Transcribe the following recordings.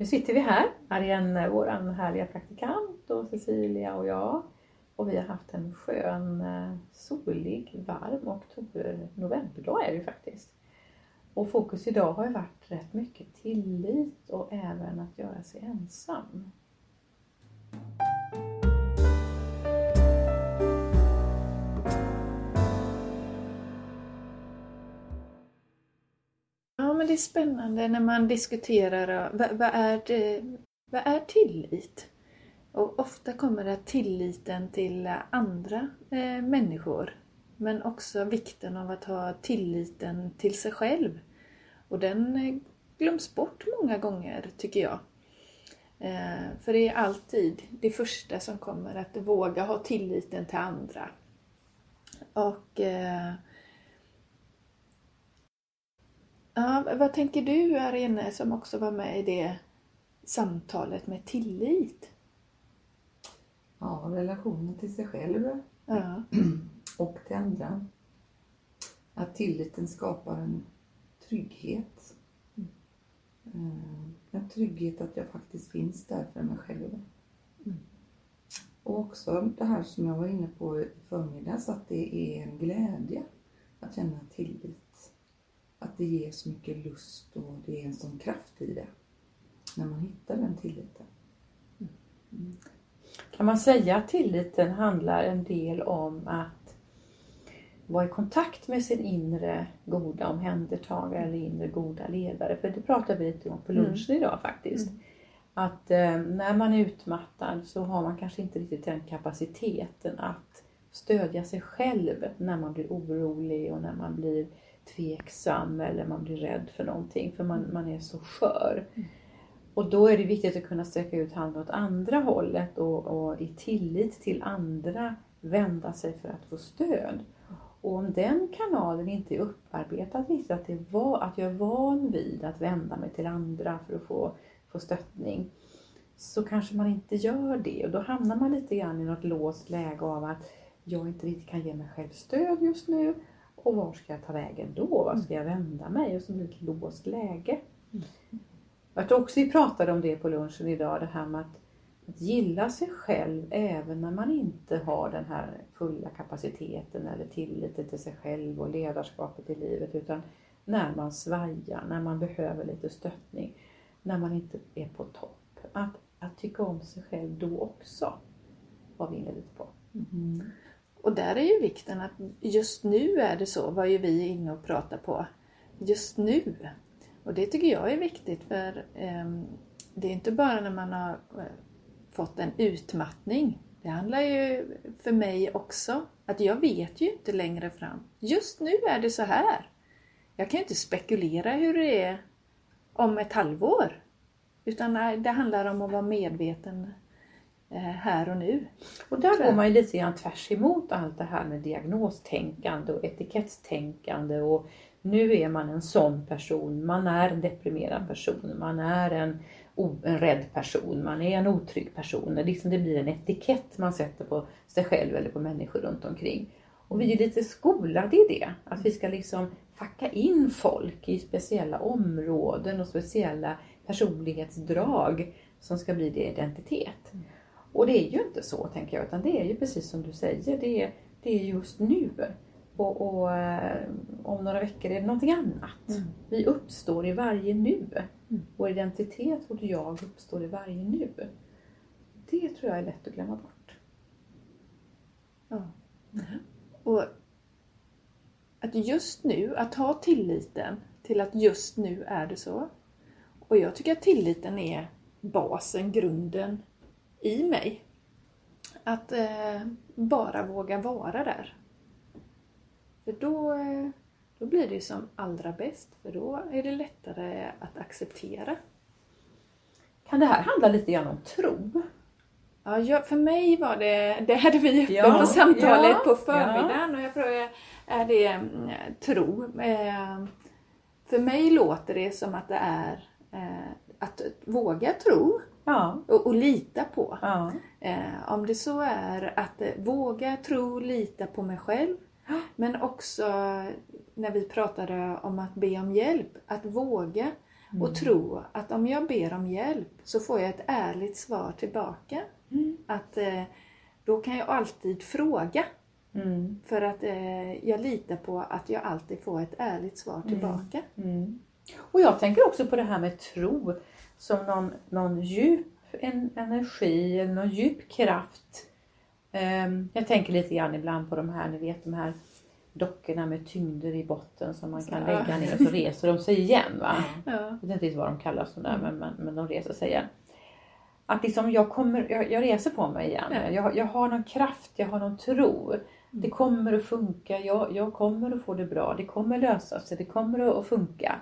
Nu sitter vi här, Ariane, vår härliga praktikant och Cecilia och jag. Och vi har haft en skön, eh, solig, varm oktober, novemberdag är det ju faktiskt. Och fokus idag har ju varit rätt mycket tillit och även att göra sig ensam. Men det är spännande när man diskuterar vad, vad, är, det, vad är tillit? Och ofta kommer det tilliten till andra eh, människor men också vikten av att ha tilliten till sig själv. Och den eh, glöms bort många gånger tycker jag. Eh, för det är alltid det första som kommer, att våga ha tilliten till andra. Och eh, ja, Vad tänker du Arene som också var med i det samtalet med tillit? Ja, relationen till sig själv Ja. och till andra. Att tilliten skapar en trygghet. Mm. En trygghet att jag faktiskt finns där för mig själv. Mm. Och också det här som jag var inne på i förmiddags, att det är en glädje att känna tillit. Att det ger så mycket lust och det är en sån kraft i det. När man hittar den tilliten. Mm. Kan man säga att tilliten handlar en del om att vara i kontakt med sin inre goda omhändertagare eller inre goda ledare? För det pratade vi lite om på lunchen mm. idag faktiskt. Mm. Att eh, när man är utmattad så har man kanske inte riktigt den kapaciteten att stödja sig själv när man blir orolig och när man blir tveksam eller man blir rädd för någonting för man, man är så skör. Mm. Och då är det viktigt att kunna sträcka ut handen åt andra hållet och, och i tillit till andra vända sig för att få stöd. Och om den kanalen inte är upparbetad riktigt, att, det var, att jag är van vid att vända mig till andra för att få, få stöttning, så kanske man inte gör det. Och då hamnar man lite grann i något låst läge av att jag inte riktigt kan ge mig själv stöd just nu. Och var ska jag ta vägen då? Var ska jag vända mig? Och så blir det ett låst läge. Mm. Jag tror också vi pratade om det på lunchen idag, det här med att, att gilla sig själv även när man inte har den här fulla kapaciteten eller tilliten till sig själv och ledarskapet i livet utan när man svajar, när man behöver lite stöttning, när man inte är på topp. Att, att tycka om sig själv då också var vi inne lite på. Mm. Och där är ju vikten att just nu är det så, var ju vi inne och pratade på. Just nu och det tycker jag är viktigt för eh, det är inte bara när man har eh, fått en utmattning. Det handlar ju för mig också att jag vet ju inte längre fram. Just nu är det så här. Jag kan ju inte spekulera hur det är om ett halvår. Utan eh, det handlar om att vara medveten här och nu. Och där går man ju lite grann tvärs emot allt det här med diagnostänkande och etikettstänkande och nu är man en sån person, man är en deprimerad person, man är en, en rädd person, man är en otrygg person. Det, liksom det blir en etikett man sätter på sig själv eller på människor runt omkring. Och vi är lite skolade i det, att vi ska liksom facka in folk i speciella områden och speciella personlighetsdrag som ska bli det identitet. Och det är ju inte så tänker jag, utan det är ju precis som du säger, det är, det är just nu. Och, och eh, om några veckor är det någonting annat. Mm. Vi uppstår i varje nu. Mm. Vår identitet, vårt jag uppstår i varje nu. Det tror jag är lätt att glömma bort. Ja. Mm. Och att just nu, att ha tilliten till att just nu är det så. Och jag tycker att tilliten är basen, grunden i mig. Att eh, bara våga vara där. För då, då blir det som allra bäst, för då är det lättare att acceptera. Kan det här handla lite grann om tro? Ja, för mig var det, det hade vi uppe ja, på samtalet ja, på förmiddagen ja. och jag tror är det mm, tro. Eh, för mig låter det som att det är eh, att våga tro ja. och, och, lita på. Ja. Eh, om det så är att våga tro, lita på mig själv men också när vi pratade om att be om hjälp, att våga Mm. Och tro att om jag ber om hjälp så får jag ett ärligt svar tillbaka. Mm. Att eh, då kan jag alltid fråga. Mm. För att eh, jag litar på att jag alltid får ett ärligt svar tillbaka. Mm. Och jag tänker också på det här med tro som någon, någon djup en, energi eller någon djup kraft. Ehm, jag tänker lite grann ibland på de här, ni vet de här dockorna med tyngder i botten som man kan Ja. lägga ner och så reser de sig igen. Va? Ja. Jag vet inte riktigt vad de kallas de där men, men, men de reser sig igen. Att liksom jag, kommer, jag, jag reser på mig igen. Ja. Jag, jag har någon kraft, jag har någon tro. Det kommer att funka, jag, jag kommer att få det bra, det kommer lösa sig, det kommer att, att funka.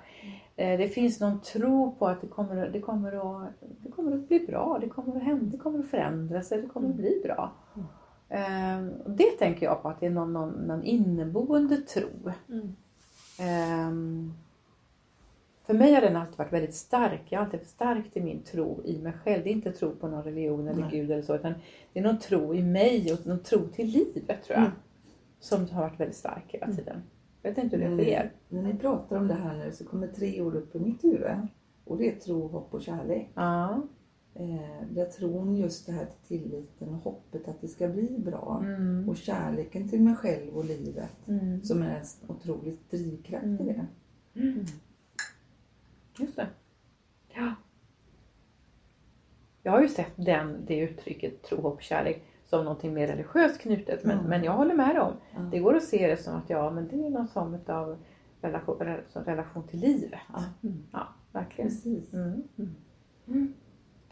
Eh, Det finns någon tro på att det kommer, det, kommer att, det kommer att bli bra, det kommer att hända, det kommer att förändra sig, det kommer att bli bra. Och Det tänker jag på att det är någon, någon, någon inneboende tro. Mm. Ehm, för mig har den alltid varit väldigt stark. Jag har alltid varit stark i min tro i mig själv. Det är inte tro på någon religion eller Nej. gud eller så. Utan det är någon tro i mig och någon tro till livet tror jag. Mm. Som har varit väldigt stark hela tiden. Jag vet inte hur det är När ni, pratar om det här nu så kommer tre ord upp i mitt huvud. Och det är tro, hopp och kärlek. Ja. Eh, där tron just det här till tilliten och hoppet att det ska bli bra. Mm. Och kärleken till mig själv och livet. Mm. Som är en otroligt drivkraft i det. Just det. Ja. Jag har ju sett den, det uttrycket tro, hopp, kärlek som någonting mer religiöst knutet. Men, Mm. men jag håller med om. Ja. Det går att se det som att ja, men det är någon form av relation, rel- relation till livet. Ja. Mm. Ja, verkligen. Precis. Mm. Mm. Mm.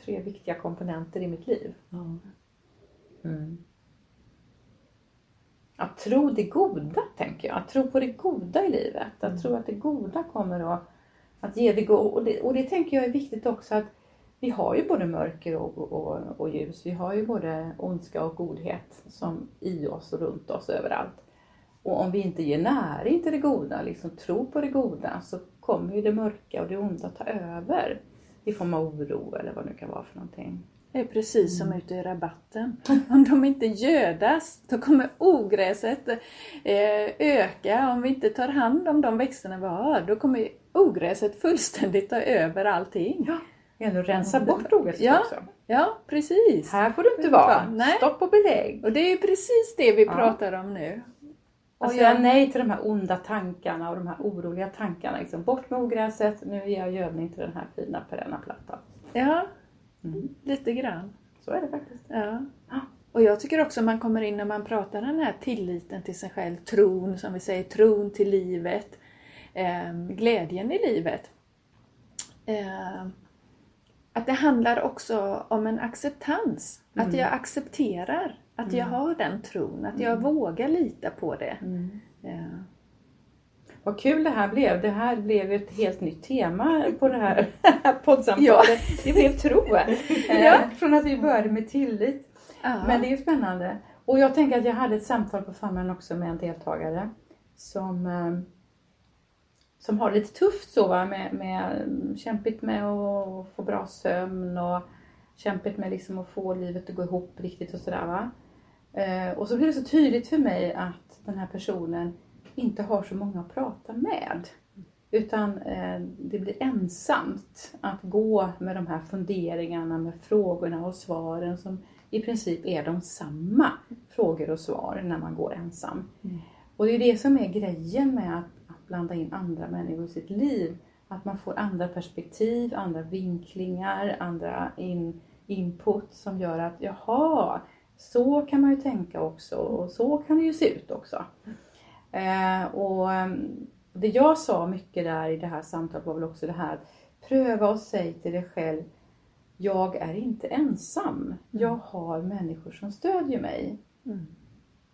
Tre viktiga komponenter i mitt liv. Mm. Att tro det goda, tänker jag. Att tro på det goda i livet. Att Mm. tro att det goda kommer att, att ge det goda. Och det, och det tänker jag är viktigt också att vi har ju både mörker och, och, och ljus. Vi har ju både ondska och godhet som i oss och runt oss överallt. Och om vi inte ger näring till det goda, liksom tro på det goda, så kommer ju det mörka och det onda ta över. I form av oro eller vad det nu kan vara för någonting. Det är precis som ute i rabatten. Om de inte gödas, då kommer ogräset eh, öka. Om vi inte tar hand om de växterna vi har, då kommer ogräset fullständigt ta över allting. Ja, ändå rensa bort ogräset Ja. också. Ja, precis. Här får du inte vara. Nej. Stopp och belägg. Och det är ju precis det vi Ja. pratar om nu. Och säga jag- nej till de här onda tankarna och de här oroliga tankarna. Liksom, bort med ogräset, nu ger jag gödning till den här fina perenna plattan. Ja, Mm. lite grann. Så är det faktiskt. Ja. Och jag tycker också man kommer in när man pratar den här tilliten till sig själv, tron som vi säger, tron till livet, eh, glädjen i livet. Eh, att det handlar också om en acceptans. Att jag accepterar att jag har den tron, att jag vågar lita på det. Eh, Vad kul det här blev. Det här blev ett helt nytt tema på det här poddsamtalet. Det blev tro. Ja. Från att vi började med tillit. ja. Men det är spännande. Och jag tänker att jag hade ett samtal på förmiddagen också med en deltagare som, eh, som har det lite tufft så va, med, med kämpigt med att få bra sömn och kämpigt med liksom att få livet att gå ihop riktigt och sådär va. Eh, och så blir det så tydligt för mig att den här personen inte har så många att prata med. Utan eh, det blir ensamt att gå med de här funderingarna, med frågorna och svaren som i princip är de samma frågor och svar när man går ensam. Mm. Och det är det som är grejen med att, att blanda in andra människor i sitt liv. Att man får andra perspektiv, andra vinklingar, andra in, input som gör att jaha, så kan man ju tänka också och så kan det ju se ut också. Eh, och ehm, det jag sa mycket där i det här samtalet var väl också det här att pröva och säg till dig själv jag är inte ensam. Jag har människor som stödjer mig. Mm.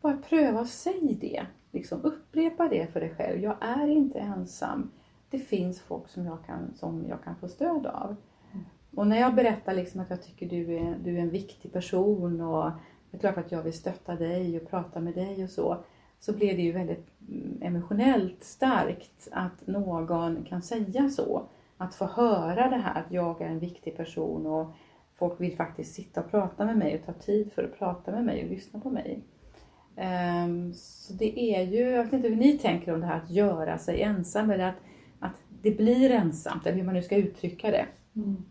Bara pröva och säg det. Liksom upprepa det för dig själv. Jag är inte ensam. Det finns folk som jag kan, som jag kan få stöd av. Och när jag berättar liksom att jag tycker du är, du är en viktig person och det är klart att jag vill stötta dig och prata med dig och så. Så blir det ju väldigt mm, emotionellt starkt att någon kan säga så. Att få höra det här att jag är en viktig person och folk vill faktiskt sitta och prata med mig och ta tid för att prata med mig och lyssna på mig. Ehm, Så det är ju, jag vet inte hur ni tänker om det här att göra sig ensam eller att, att det blir ensamt, eller hur man nu ska uttrycka det. Mm.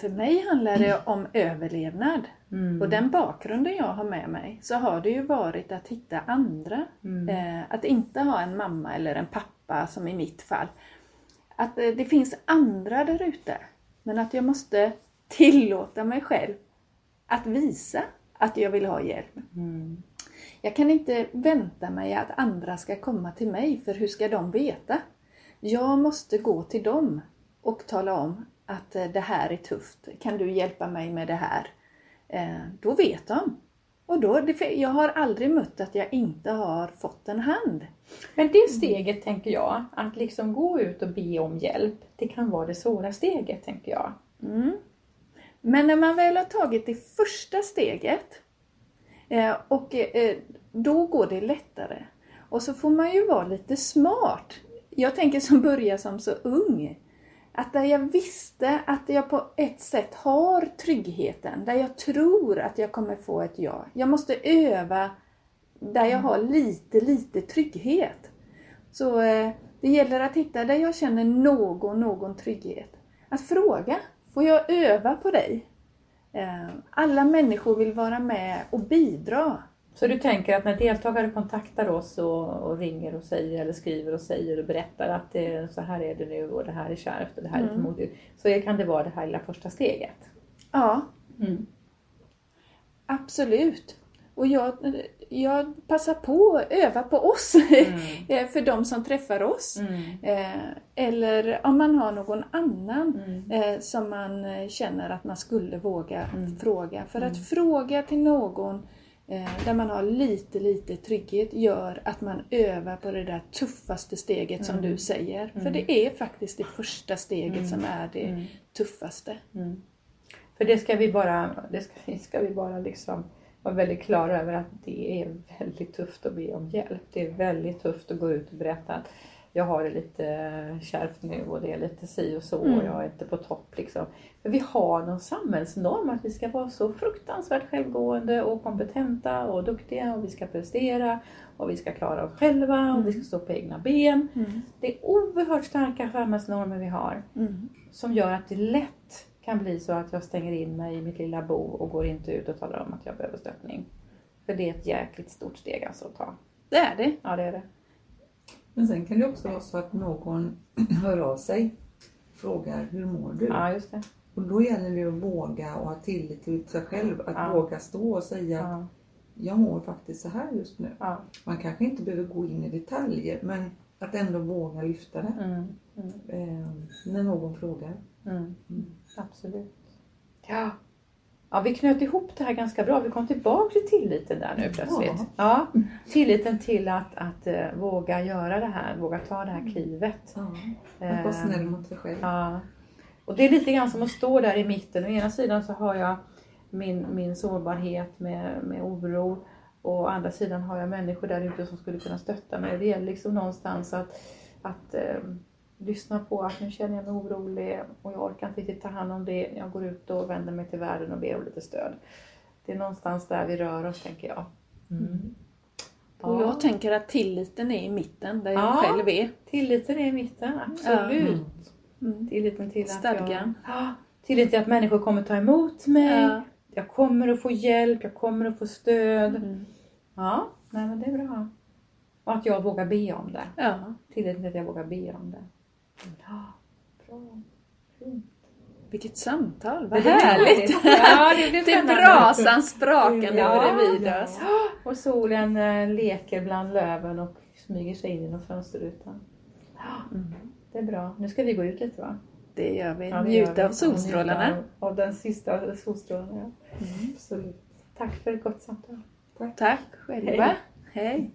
För mig handlar det om överlevnad. Mm. Och den bakgrunden jag har med mig så har det ju varit att hitta andra. Mm. Eh, att inte ha en mamma eller en pappa som i mitt fall. Att eh, det finns andra där ute. Men att jag måste tillåta mig själv att visa att jag vill ha hjälp. Mm. Jag kan inte vänta mig att andra ska komma till mig, för hur ska de veta? Jag måste gå till dem och tala om att eh, det här är tufft. Kan du hjälpa mig med det här? Eh, Då vet de. Och då, jag har aldrig mött att jag inte har fått en hand. Men det steget tänker jag, att liksom gå ut och be om hjälp, det kan vara det svåra steget tänker jag. Mm. Men när man väl har tagit det första steget eh, och eh, då går det lättare. Och så får man ju vara lite smart. Jag tänker som börjar som så ung. Att där jag visste att jag på ett sätt har tryggheten, där jag tror att jag kommer få ett ja. Jag måste öva där jag har lite, lite trygghet. Så eh, det gäller att hitta där jag känner någon, någon trygghet. Att fråga, får jag öva på dig? Eh, alla människor vill vara med och bidra. Så du tänker att när deltagare kontaktar oss och, och ringer och säger eller skriver och säger och berättar att det, så här är det nu och det här är kärvt och det här är lite modigt. Så kan det vara det här lilla första steget. Ja, Mm. absolut. Och jag, jag passar på att öva på oss, eh, för de som träffar oss. Mm. Eh, eller om man har någon annan Mm. eh, som man känner att man skulle våga Mm. fråga. För att fråga till någon där man har lite, lite trygghet gör att man övar på det där tuffaste steget som Mm. du säger. För Mm. det är faktiskt det första steget Mm. som är det Mm. tuffaste. Mm. För det ska vi bara, det ska, ska vi bara liksom vara väldigt klara över att det är väldigt tufft att be om hjälp. Det är väldigt tufft att gå ut och berätta att jag har det lite kärvt nu och det är lite si och så Mm. och jag är inte på topp liksom. För vi har någon samhällsnorm att vi ska vara så fruktansvärt självgående och kompetenta och duktiga och vi ska prestera och vi ska klara oss själva och vi ska stå på egna ben. Mm. Det är oerhört starka samhällsnormer vi har Mm. som gör att det lätt kan bli så att jag stänger in mig i mitt lilla bo och går inte ut och talar om att jag behöver stöttning. För det är ett jäkligt stort steg alltså att ta. Det är det. Ja, det är det. Men sen kan det också vara så att någon hör av sig frågar hur mår du? Ja, just det. Och då gäller det att våga och ha tillit till sig själv. Att Ja. våga stå och säga att Ja, jag mår faktiskt så här just nu. ja. Man kanske inte behöver gå in i detaljer men att ändå våga lyfta det. Mm, mm, Eh, när någon frågar. Mm, absolut. Ja. Ja, vi knöt ihop det här ganska bra. Vi kom tillbaka till tilliten där nu plötsligt. Ja, tilliten till att, att eh, våga göra det här, våga ta det här klivet. Ja. Att vara Eh, snäll mot sig själv. Ja. Och det är lite grann som att stå där i mitten. Å ena sidan så har jag min, min sårbarhet med, med oro och å andra sidan har jag människor där ute som skulle kunna stötta mig. Det gäller liksom någonstans att, att eh, lyssna på att nu känner jag mig orolig och jag orkar inte riktigt ta hand om det. Jag går ut och vänder mig till världen och ber om lite stöd. Det är någonstans där vi rör oss tänker jag. Mm. Och jag tänker att tilliten är i mitten, där jag Ja. själv är. Tilliten är i mitten, absolut. Mm. Mm. Tilliten till att Stadgan. jag... Ja, Tillit till att människor kommer ta emot mig. Ja. Jag kommer att få hjälp, jag kommer att få stöd. Mm. Ja, nej men det är bra. Och att jag vågar be om det. Ja. Tillit till att jag vågar be om det. Ja, bra. Fint. Vilket samtal, vad Det är härligt! Ja, det blir Det är brasan sprakande Ja, bredvid ja. oss. Och solen eh, leker bland löven och smyger sig in genom fönsterrutan. Mm. Det är bra. Nu ska vi gå ut lite va? Det gör vi. Ja, Njuta av solstrålarna. Av, den sista solstrålen. Ja. Mm. Absolut. Tack för ett gott samtal. Tack själva. Hej. Hej.